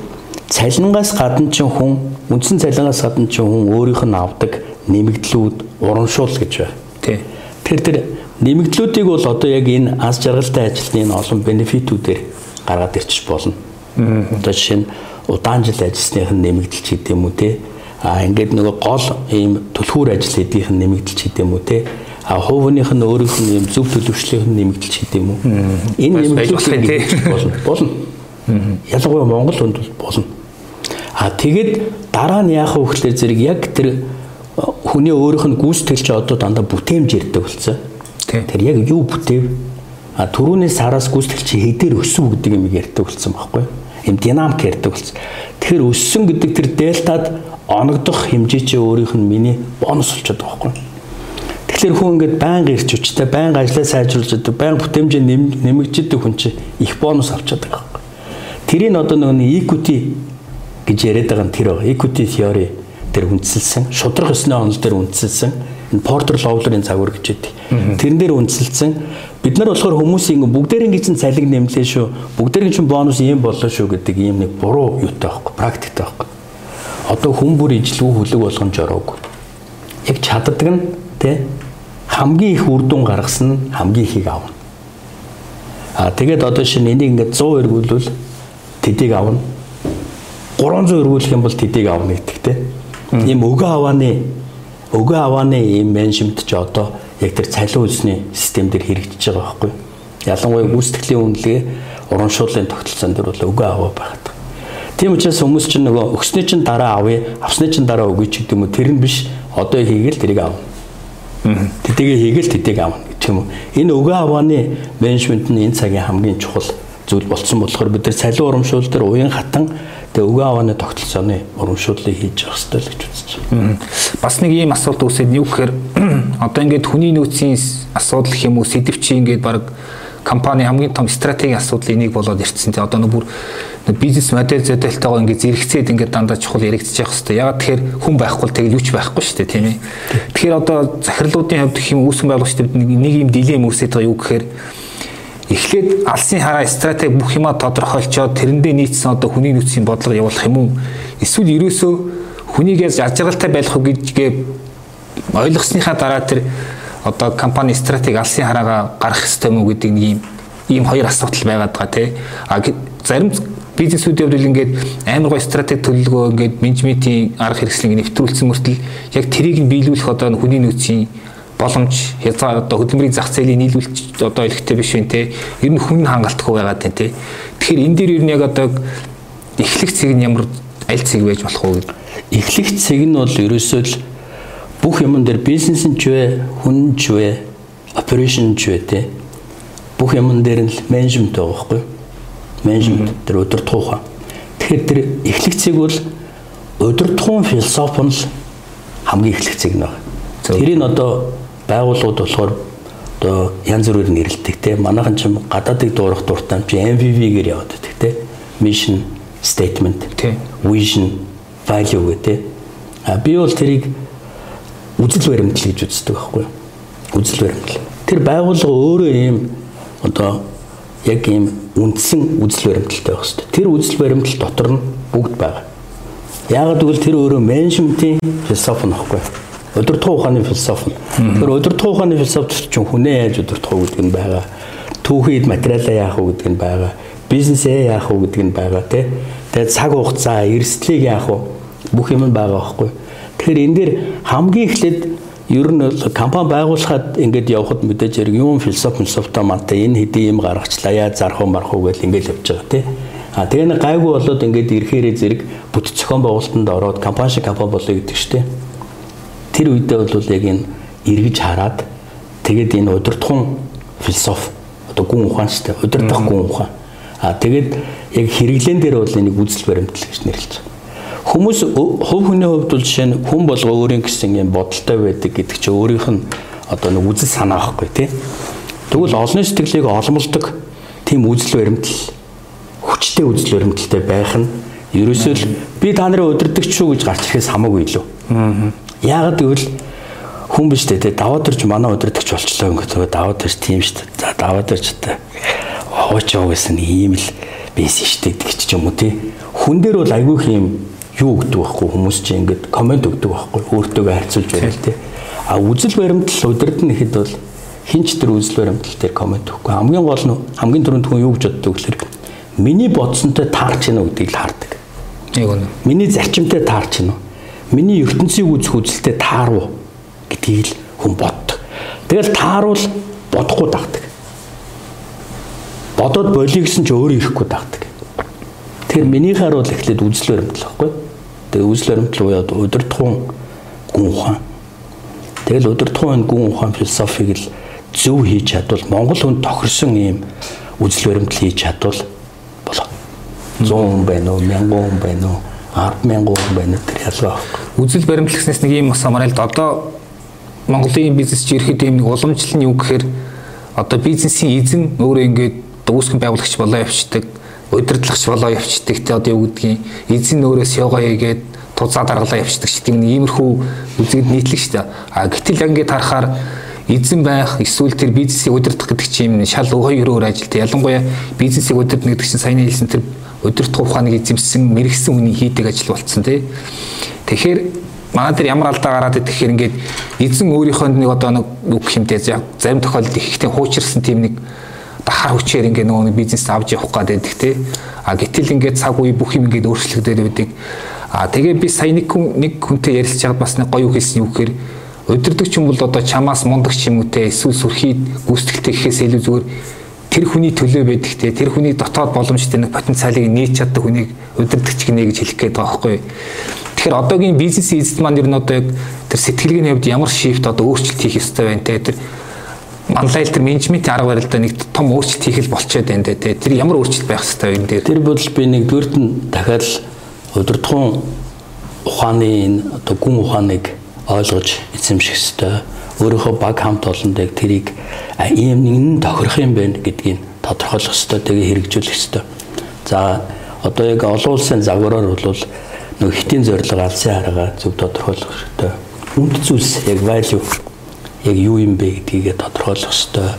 цалингаас гадна ч хүн үндсэн цалингаас гадна ч хүн өөрийнх нь авдаг нэмэгдлүүд урамшуул гэж байна. Тий. Тэр тэр нэмэгдлүүдийг бол одоо яг энэ аз жаргалтай ажилтны энэ олон бенефитүүдээр гаргаад ирчих болно. Одоо жишээ нь удаан жил ажилласных нь нэмэгдэлч гэдэг юм уу те. А ингээд нөгөө гол ийм түлхүүр ажил хийдийнх нь нэмэгдэлч гэдэг юм уу те а хувийнх нь өөрийнх нь юм зөв төлөвшлийнх нь нэмэгдэлч хийдэм юм уу? Энэ нэмэгдэлч болно. Болно. Ялангуяа Монгол хүнд болно. А тэгэд дараа нь яах вэ гэхээр зэрэг яг тэр хүний өөрийнх нь гүйцэтгэлч одоо дандаа бүтээмж ярьдаг болсон. Тэр яг юу бүтээв? А түрүүний сараас гүйцэтгэлч хэдээр өсөв гэдэг юм ярьдаг болсон байхгүй юу? Им динамик ярьдаг болсон. Тэгэхээр өссөн гэдэг тэр дельтад оногдох хэмжээ чи өөрийнх нь миний бонус болчиход байгаа байхгүй? Тэгэхээр хүн ингээд байнга ирч хүчтэй, байнга ажлаа сайжруулж байдаг, байнга бүтээмжээ нэмэгддэг хүн чинь их бонус авчаад байгаа байхгүй. Тэрийг одоо нөгөө equity гэж яриад байгаа нь тэр байгаа. Equity theory дээр үндсэлсэн, шудрах ёсны онол дээр үндсэлсэн, энэ Porter Lawler-ын загвар гэж байдаг. Тэрэн дээр үндсэлсэн. Бид нар болохоор хүмүүсийн бүгдээрийн гэсэн цалиг нэмлээ шүү. Бүгдээрийн чинь бонус ийм боллоо шүү гэдэг ийм нэг буруу юутай байхгүй, практиктэй байхгүй. Одоо хүн бүр ижлгүй хөлөг болгон жороогүй. Яг чаддаг нь тий хамгийн их үр дүн гаргасан нь хамгийн ихийг авна. А тэгээд одоо шинэ энийг ингээд 100 эргүүлвэл тэдийг авна. 300 эргүүлэх юм бол тэдийг авна гэдэг те. Ийм өгөө авааны өгөө авааны ийм менежмент ч одоо яг тэр цалин үйлсний систем дээр хэрэгжиж байгаа байхгүй. Ялангуяа гүйцэтгэлийн үнэлгээ урамшууллын тогтолцоон дээр бол өгөө аваа байгаад. Тийм учраас хүмүүс чинь нөгөө өгснөө чинь дараа авъя, авсны чинь дараа өгье ч гэдэг юм уу тэр нь биш. Одоо хийгээл тэрийг авна. Тэтэгээ хийгээл тэтэйг авна гэх юм уу. Энэ өгөө авааны менежмент нь энэ цагийн хамгийн чухал зүйл болцсон болохоор бид нар цалин урамшуул дээр уян хатан тэгээ өгөө авааны тогтолцооны урамшууллыг хийж явах хэрэгтэй л гэж үзэж байна. Бас нэг ийм асуулт үүсээд юу гэхээр одоо ингээд хүний нөөцийн асуудал гэх юм уу сэдв чи ингээд баг компани хамгийн том стратегийн асуудлын нэг болоод ирсэн. Тэгээ одоо нэг бүр бизнес модель зөдөлтойгоо ингээд зэрэгцээд ингээд дандаа чухал яригдчих хэвээр. Ягаад тэгэхээр хүн байхгүй тэгэл юуч байхгүй шүү дээ тийм ээ. Тэгэхээр одоо захирлуудын хувьд гэх юм үүсгэн байгуулагчдад нэг юм дилем үүсээд байгаа юу гэхээр эхлээд алсын хараа стратеги бүх юма тодорхойлцоод тэрэндээ нийцсэн одоо хүний нөөцийн бодлого явуулах юм уу? Эсвэл ерөөсөө хүнийгээс ажиглалтай байх уу гэдгээ ойлгосныхаа дараа тэр одоо компани стратеги алсын хараагаа гарах хэрэгтэй мүү гэдэг нэг юм ийм хоёр асуудал байгаад байгаа тий. А зарим бизнесүүдийн хувьд ингээд амар гой стратеги төлөвлөгөө ингээд менежментийн арга хэрэгслийг нэвтрүүлсэн мөртөл яг тэрийг нь биелүүлэх одоо хүний нөөцийн боломж хязгаар одоо хөдөлмөрийн зах зээлийн нийлүүлэлт одоо илэгтэй биш вэ те? Ер нь хүн хангалтгүй байгаад байна те. Тэгэхээр энэ дээр ер нь яг одоо эхлэх цэг нь ямар аль цэг байж болох вэ гэдэг? Эхлэх цэг нь бол ерөөсөө л бүх юмн дээр бизнес нь ч вэ хүн ч вэ операшн ч вэ те. Бүх юмн дээр нь менежмент байгаа байхгүй менежмент тэр удирдах ухаан тэгэхээр тэр эхлэх цэг бол удирдахын философи нь хамгийн эхлэх цэг нь байна. Тэрийг одоо байгууллагууд болохоор одоо янз бүрээр нэрлэдэг те. Манайхан ч гадаадыг дуурах дуртай чи MVV-гээр яваад байдаг те. Mission statement vision value гэх те. А би бол тэрийг үзэл баримтлал гэж үздэг байхгүй үзэл баримтлал. Тэр байгууллага өөрөө ийм одоо яг ийм үндсэн үзэл баримталтай байх хэрэгтэй. Тэр үзэл баримтлал дотор нь бүгд байгаа. Яагаад гэвэл тэр өөрөө менежментийн философи нөхгүй удирдах ухааны философи. Тэгэхээр удирдах ухааны философи чинь хүнээ яаж удирдах уу гэдэг нь байгаа. Түүхийд материалаа яах уу гэдэг нь байгаа. Бизнесээ яах уу гэдэг нь байгаа тий. Тэгээд цаг хугацаа, эрсдлийг яах уу бүх юм байгаа байхгүй. Тэгэхээр энэ дээр хамгийн эхлээд ер нь компани байгуулахад ингээд явхад мэдээж хэрэг юм философи философтой мантай энэ хэдийн юм гаргачлаа яа зарах уу марах уу гэж ингээд явж байгаа тий. А тэгээ нэг гайгүй болоод ингээд ирэхээрээ зэрэг бүт зохион байгуулалтанд ороод компани шиг компани болъё гэдэг чинь тэр үедээ бол яг энэ эргэж хараад тэгээд энэ удирдахын философи одоо гүн ухаан шүү дээ удирдах гүн ухаан. А тэгээд яг хэрэглэн дээр бол энийг үзэл баримтлал гэж нэрлэж байгаа хүмүүс хувь хүний хувьд бол жишээ нь хүн болго өөрийн гэсэн юм бодолтой байдаг гэдэг чинь өөрийнх нь одоо нэг үзэл санаа байхгүй тий. Тэгвэл олонний сэтгэлийг олмолдог тийм үзэл баримтлал хүчтэй үзэл баримталтай байх нь ерөөсөө л би та нарын удирдахч шүү гэж гарч ирэхээс хамаагүй илүү. Аа Яагаад гэвэл хүн биш дээ даваад ирж манай өдөртөгч болчлоо ингээд даваад ирж тийм шүү дээ. За даваад ирж та хооч яв гэсэн ийм л байсан шүү дээ гэж ч юм уу тий. Хүн дээр бол айгүй их юм юу өгдөг байхгүй хүмүүс чинь ингээд комент өгдөг байхгүй өөртөөгөө харьцуулж байвал тий. А үзэл баримтлал удирдна гэхэд бол хинч тэр үзэл баримтлал дээр комент өгөхгүй. Хамгийн гол нь хамгийн түрүүнд хүн юу гэж боддог гэхээр миний бодсонтой таарч гинэ гэдгийг л хардаг. Яг үнэ. Миний зарчимтай таарч гинэ миний ертөнцийг үзэх үзэлтэй тааруу гэдгийг л хүн боддог. Тэгэл тааруул бодохгүй дагдаг. Бодоод болиё гэсэн ч өөрөө ирэхгүй дагдаг. Тэгэхээр минийхаар бол эхлээд үзэл баримтлал байхгүй. Тэгээ үзэл баримтлал уяад удирдахуун гүн ухаан. Тэгэл удирдахуун гүн ухаан философиг л зөв хийж чадвал Монгол хүн тохирсон ийм үзэл баримтлал хийж чадвал болоо. 100 хүн байна уу, 1000 хүн байна уу? 100000 хүн байна тэр ялгаа. Үзэл баримтлагснаас нэг юм л одоо Монголын бизнес чи ирэхэд юм нэг уламжлал нь юу гэхээр одоо бизнесийн эзэн өөрөө ингээд дүүсгэн байгуулагч болоо явцдаг, удирдлагч болоо явцдаг те одоо юу гэдгийг эзэн өөрөөс явгаа хийгээд тузаа даргалаа явцдаг гэдэг нэг иймэрхүү үзэгд нийтлэг шүү дээ. А гэтэл яг ингээд харахаар эзэн байх эсвэл тэр бизнесийг удирдах гэдэг чинь шал хоёр өөр ажилтай. Ялангуяа бизнесийг удирдах гэдэг чинь саяны хэлсэн тэр өдөрт ухааныг эзэмсэн мэрэгсэн хүний хийдэг ажил болцсон тий. Тэгэхээр манай дээр ямар алдаа гараад идэх хэрэг ингээд эзэн өөрийнхөө нэг одоо нэг үг хэмтэй зарим тохиолдолд ихтэй хуучирсан тийм нэг дахар хүчээр ингээд нөгөө бизнес авч явах гэдэг тий. А гэтэл ингээд цаг үе бүх юм ингээд өөрчлөгдөж байдаг. А тэгээ би сая нэг хүн нэг хүнтэй ярилцж байгаад бас нэг гоё үг хэлсэн юу гэхээр удирдах ч юм бол одоо чамаас мундаг ч юм те эсвэл сүрхий гүйцэтгэлтэй гэхээс илүү зүгээр тэр хүний төлөө байдаг те тэр хүний дотоод боломжтой нэг потенциалыг нээж чаддаг хүнийг удирдахч гинэ гэж хэлэх гээд байгаа байхгүй. Тэгэхээр одоогийн бизнес эзэд маань ер нь одоо яг тэр сэтгэлгээний хувьд ямар шифт одоо өөрчлөлт хийх ёстой байна те тэр онлайн тэр менежментийн арга барилдаа нэг том өөрчлөлт хийх л болчиход байна те тэр ямар өөрчлөлт байх ёстой вэ энэ дээр тэр бодол би нэгдүгürt нь дахиад удирдахуун ухааны энэ одоо гүн ухааныг ойлгож эзэмших ёстой. Өөрийнхөө баг хамт олондыг тэрийг ийм нэгэн тохирох юм байна гэдгийг тодорхойлох ёстой. Тэгээ хэрэгжүүлэх ёстой. За одоо яг олон улсын загвараар бол нэг хитийн зорилго алсын харгаа зөв тодорхойлох хэрэгтэй. Үнд зүйлс яг value яг юу юм бэ гэдгийг тодорхойлох хэрэгтэй.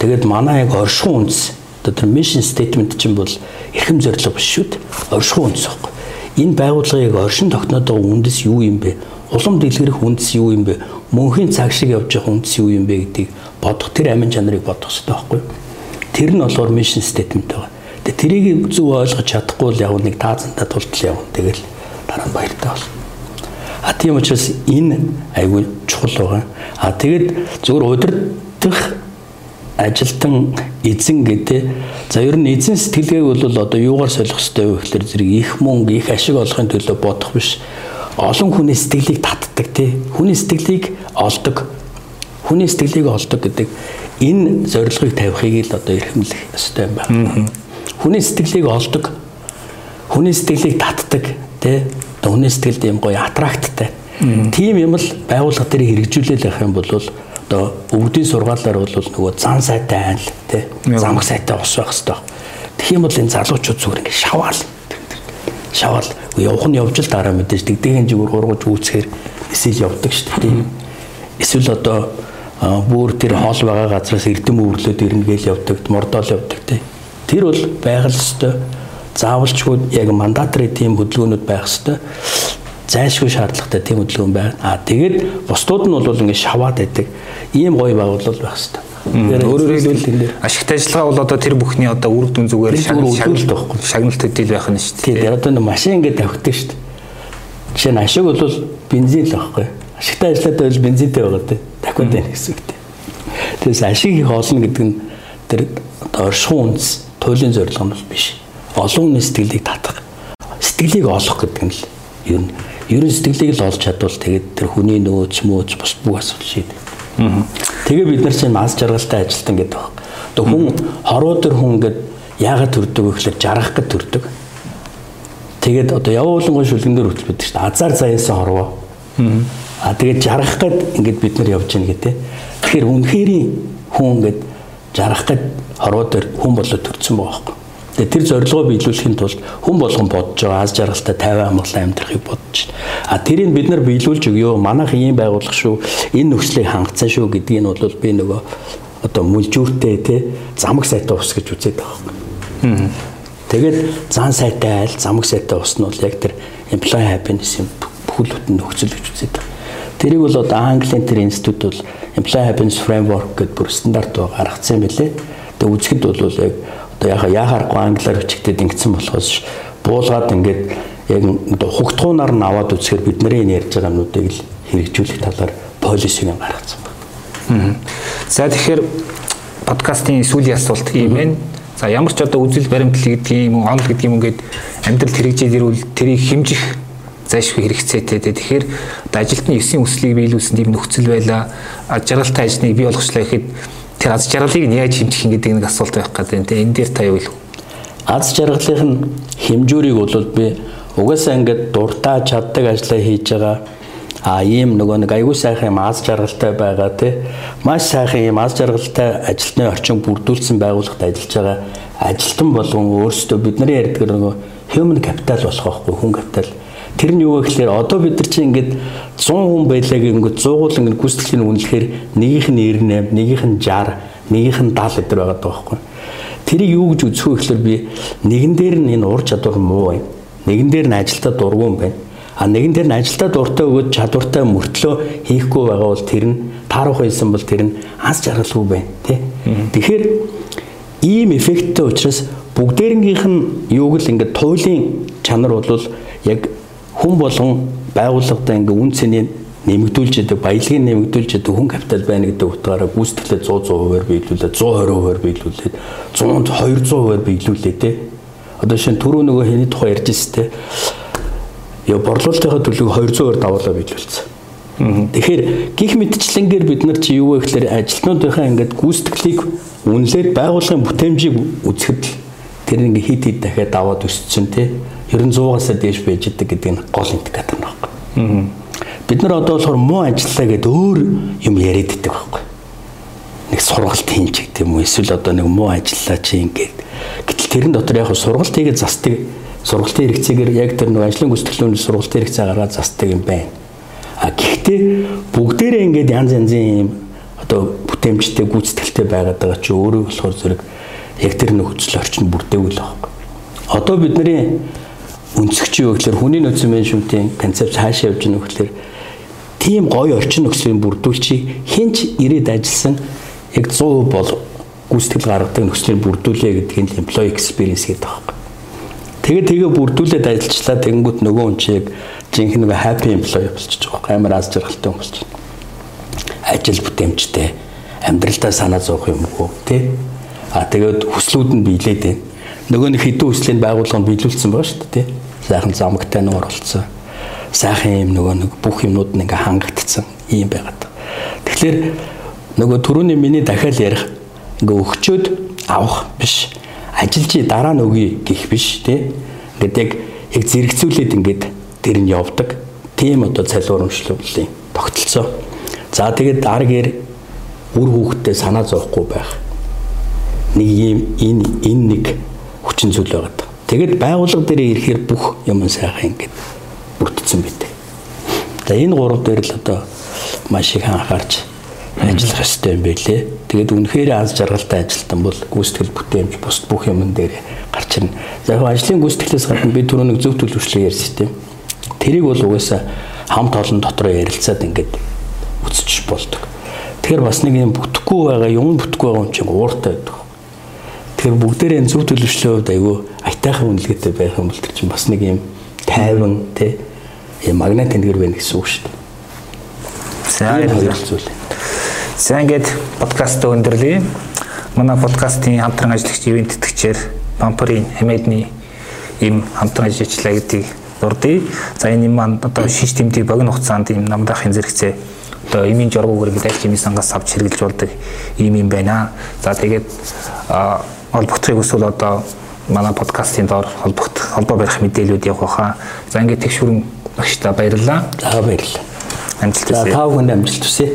Тэгээд манай яг оршихуун үндэс одоо тэр mission statement чинь бол эрхэм зорилго биш шүү дээ. Оршихуун үндэс байхгүй. Энэ байгууллагыг оршин тогтноод байгаа үндэс юу юм бэ? улам дэлгэрэх үндэс юу юм бэ? Мөнхийн цаг шиг явж явах үндэс юу юм бэ гэдгийг бодох тэр амин чанарыг бодох хэрэгтэй байхгүй юу? Тэр нь болохоор mission statement байгаа. Тэгээ тэрийг зөв ойлгож чадахгүй л яг нэг таазантай тултал явна. Тэгэл дараа нь баяртай болно. А тийм учраас энэ айгүй чухал байгаа. А тэгэд зөвхөн удирдах ажилтан эзэн гэдэг. За ер нь эзэн сэтгэлгээг бол одоо юугаар солих хэрэгтэй вэ гэхээр зэрэг их мөнгө, их ашиг олохын төлөө бодох биш олон хүний сэтгэлийг татдаг тий. Хүний сэтгэлийг олдог. Хүний сэтгэлийг олдог гэдэг энэ зорилгыг тавихыг л одоо эрхэмлэх ёстой юм байна. Хүний сэтгэлийг олдог. Хүний сэтгэлийг татдаг тий. Одоо хүний сэтгэлд юм гоё аттракттай. Тийм юм л байгууллага дээр хэрэгжүүлэл явах юм бол одоо өвдгийн сургаалаар бол нөгөө зан сайтай айл тий. Замх сайтай ус байх хэвээр. Тэгэх юм бол энэ залуучууд зүгээр ингэ шаваал шавал явах нь явж л дараа мэдээж дэгдэгийн зүгээр гургаж үүсэхээр эсвэл явдаг шүү дээ. Эсвэл одоо бүр тэр хоол байгаа газраас эрдэм өврлөөд ирнэ гэж явдаг, мордоол явдаг тий. Тэр бол байгаль өстой заавалчгүй яг мандатри тийм хөдөлгөөнүүд байх ёстой. Зайлшгүй шаардлагатай тийм хөдөлгөөн байна. Аа тэгээд бусдууд нь бол ингэ шаваад байдаг. Ийм гоё байгууллага байх ёстой. Өөрөөр хэлбэл ашигтай ажиллагаа бол одоо тэр бүхний одоо үр дүн зүгээр шагналт байхгүй. Шагналт хөдөл байх нь шүү дээ. Тэгээд одоо машин ингээд тавьдаг шүү дээ. Жишээ нь ашиг бол бензин л байхгүй. Ашигтай ажиллаад байвал бензинтэй байгаа дээ. Дахиад байна гэсэн үг дээ. Тэгээс ашиг их олно гэдэг нь тэр одоо оршихуун үндэс туйлын зорилго нь бол биш. Олон хүний сэтгэлийг татах. Сэтгэлийг олох гэдэг нь л ер нь ер нь сэтгэлийг л олж чадвал тэгээд тэр хүний нөөц мөөц бус бүх асуудал шийдэх. Тэгээ бид нар чинь мас жаргалтай ажилтан гэдэг баг. Одоо хүн хороо төр хүн ингээд яагаад төрдөг вэ гэхээр жаргах гэж төрдөг. Тэгээд одоо явуулангуй шүлгэн дээр хөтөл шүү дээ. Азар заяасан хорвоо. Аа тэгээд жаргах гээд ингээд бид нар явж гин гэдэг. Тэгэхээр үнэхэрийн хүн ингээд жаргах гээд хорвоо дээр хүн болоод төрсөн байгаа байхгүй. Тэгээ тэр зорилгоо биелүүлэхийн тулд хүн болгон бодож байгаа аз жаргалтай 50 амгалан амьдрахыг бодож байна. А тэрийг бид нар биелүүлж өгөө. Манайх ийм байгуулах шүү. Энэ нөхцөлийг хангацсан шүү гэдгийг нь бол би нөгөө одоо мүлжүүртэй те замаг сайтай ус гэж үзээд байгаа юм. Тэгээд зан сайтай айл замаг сайтай ус нь бол яг тэр employee happiness юм бүхэл бүтэн нөхцөл гэж үзээд байгаа. Тэрийг бол одоо Английн тэр институт бол employee happiness framework гэдэг бүр стандарт гаргацсан юм билээ. Тэгээд үзэхэд бол яг одоо яхаа яхаарахгүй англиар хүчигдээд ингэсэн болохоос буулгаад ингээд яг хугтгуунаар нь аваад үзэхээр бидний энэ ярьж байгаа юмнуудыг л хэрэгжүүлэх талаар полисиг гаргацсан байна. За тэгэхээр подкастын сүүлийн асуулт ийм байна. За ямар ч одоо үзэл баримтлал гэдэг юм уу, онол гэдэг юм ингээд амьдралд хэрэгжиж ирвэл тэрийг хэмжих зайлшгүй хэрэгцээтэй. Тэгэхээр одоо ажилтны 9 өслийг биелүүлсэн тийм нөхцөл байла. Аж жаргалтай ажлыг бий болгочлаа гэхэд тэр аз жаргалыг нь яаж хэмжих юм гэдэг нэг асуулт байх гэдэг. Тэгээ энэ дээр та юу хэлэх вэ? Аз жаргалын хэмжүүрийг бол би угаасаа ингээд дуртай чаддаг ажлаа хийж байгаа а ийм нөгөө нэг аягүй сайхан юм аз жаргалтай байгаа тий маш сайхан юм аз жаргалтай ажилтны орчин бүрдүүлсэн байгууллагад ажиллаж байгаа ажилтан болгон өөрсдөө бидний ярьдаг нөгөө human capital болох байхгүй хүн капитал тэр нь юу вэ гэхээр одоо бид нар чинь ингээд 100 хүн байлаа гингөт 100 гол ингээд гүйцэтгэлийн үнэлэхээр нэгийнх нь 98, нэгийнх нь 60, нэгийнх нь 70 гэдэр байгаа байхгүй. Тэрийг юу гэж үзэх вэ гэхээр би нэгэн дээр нь энэ ур чадвар муу юм. Нэгэн дээр нь ажилдаа дургүй юм байна. А нэгэн дээр нь ажилдаа дуртай өгөөд чадвартай мөртлөө хийхгүй байгаа бол тэр нь таарах байсан бол тэр нь аз жаргалгүй байна тий. Тэгэхээр ийм эффекттэй учраас бүгдээрнгийнх нь юуг л ингээд туйлын чанар бол яг хүн болгон байгууллагатай ингээ үн цэний нэмэгдүүлж яадаг баялагын нэмэгдүүлж яадаг хүн капитал байна гэдэг утгаараа гүйцэтгэлээ 100 100%-аар биелүүлээд 120%-аар биелүүлээд 100 200%-аар биелүүлээ те. Одоо шинэ түрүү нөгөө хэний тухай ярьж ирсэн те. Яа борлуулалтынхаа төлөвийг 200%-аар давуулаа биелүүлсэн. Тэгэхээр гих мэдчлэнгээр бид нар чи юу вэ гэхээр ажилтнуудынхаа ингээд гүйцэтгэлийг үнэлээд байгууллагын бүтээмжийг үзэхэд тэр ингээ хит хит дахиад даваад өссөн те. Ер нь 100-аас дээш байж идэг гэдэг нь гол индикатор байна. Бид нар одоо болохоор муу ажиллаа гэдээ өөр юм яриад идэг байхгүй. Нэг сургалт хийн ч гэдэг юм уу эсвэл одоо нэг муу ажиллаа чи ингээд гэтэл тэрэн дотор яг сургалт хийгээд застдаг сургалтын хэрэгцээгээр яг тэр нэг ажлын гүйцэтгэлүүний сургалтын хэрэгцээ гаргаад застдаг юм байна. А гэхдээ бүгдээрээ ингээд янз янзын юм одоо бүтээмжтэй гүйцэтгэлтэй байгаад байгаа чи өөрөө болохоор зэрэг яг тэр нөхцөл орчин бүрдээгүй л байгаа. Одоо бидний өнцөгч юу гэхээр хүний нөөцийн менежментийн концепт хаашаа явж байгаа нөх гэхээр тийм гоё орчин нөхцөлийг бүрдүүлчих хинч ирээд ажилласан яг 100% бол гүйцэтгэл гаргадаг нөхцөлийг бүрдүүлээ гэдэг нь employee experience гэдэг байна. Тэгээ тэгээ бүрдүүлээд ажиллачлаа тэгэнгүүт нөгөө хүн чиг жинхэнэ нэг happy employee болчихж байгаа. Амар аз жаргалтай хүн байна. Ажил бүтээмжтэй амьдралдаа санаа зовх юм уу тий? А тэгээд хүслүүд нь биелээд байна. Нөгөө нэг хэдэн хүслийн байгууллага биелүүлсэн байгаа шүү дээ тий? Сайхан замгтай нуур болцсон сайхан юм нөгөө нэг бүх юмнууд нь ингээ хангагдсан юм байгаад. Тэгэхээр нөгөө түрүүний миний дахиад ярих ингээ өгчөөд авах биш. Ажилчи дараа нь өгье гэх биш тий. Ингээд яг яг зэрэгцүүлээд ингээд тэр нь явдаг. Тийм одоо цалуурамжлуулын тогтолцоо. За тэгээд аргээр үр хүүхдтэй санаа зовхгүй байх. Нэг юм энэ энэ нэг хүчин зүйл байгаа. Тэгэд байгууллага дээр ирэхээр бүх юм сайхан ингээд бүрдсэн байдаг. За энэ гурав дээр л одоо маш их анхаарч ажиллах ёстой юм байлээ. Тэгээд үнэхээр аз жаргалтай ажилтан бол гүйцэтгэл бүтээмж бус бүх юмн дээр гарч ирнэ. За яг ажлын гүйцэтгэлээс гадна би түрүү нэг зөв төлөвшлөө ярьсан тийм. Тэрийг бол угаасаа хамт олон дотроо ярилцаад ингээд үсчих болдог. Тэгэхээр бас нэг юм бүтэхгүй байгаа юм бүтэхгүй байгаа юм чинь ууртай байдаг. Тэгэхээр бүгдээрээ зөв төлөвшлөө хувьд айгүй айтайхан үнэлгээтэй байх юм бол тэр чинь бас нэг юм тайван тий магнит тэнгэр байна гэсэн үг шүү дээ. Сайн хэлцүүл. За ингээд подкаст өндөрлөе. Манай подкастын хамтран ажиллагч ивент тэтгэгчээр Пампрын хэмэдний им хамтран ажиллажлаа гэдгийг дурдъя. За энэ юм маань одоо шиш тэмдэг богино хугацаанд им намдаахын зэрэгцээ одоо имийн жургуугаар гэдэг ажлын сангаас авч хэрэгжилж болдог ийм юм байна. За тэгээд олбогтрыг өсвөл одоо манай подкастын доор холбогт холбоо барих мэдээлүүд явах хаа. За ингээд тэгшүүрэн багштай баярлалаа. За баярлалаа. Амжилт хүсье. За тав хүнд амжилт хүсье.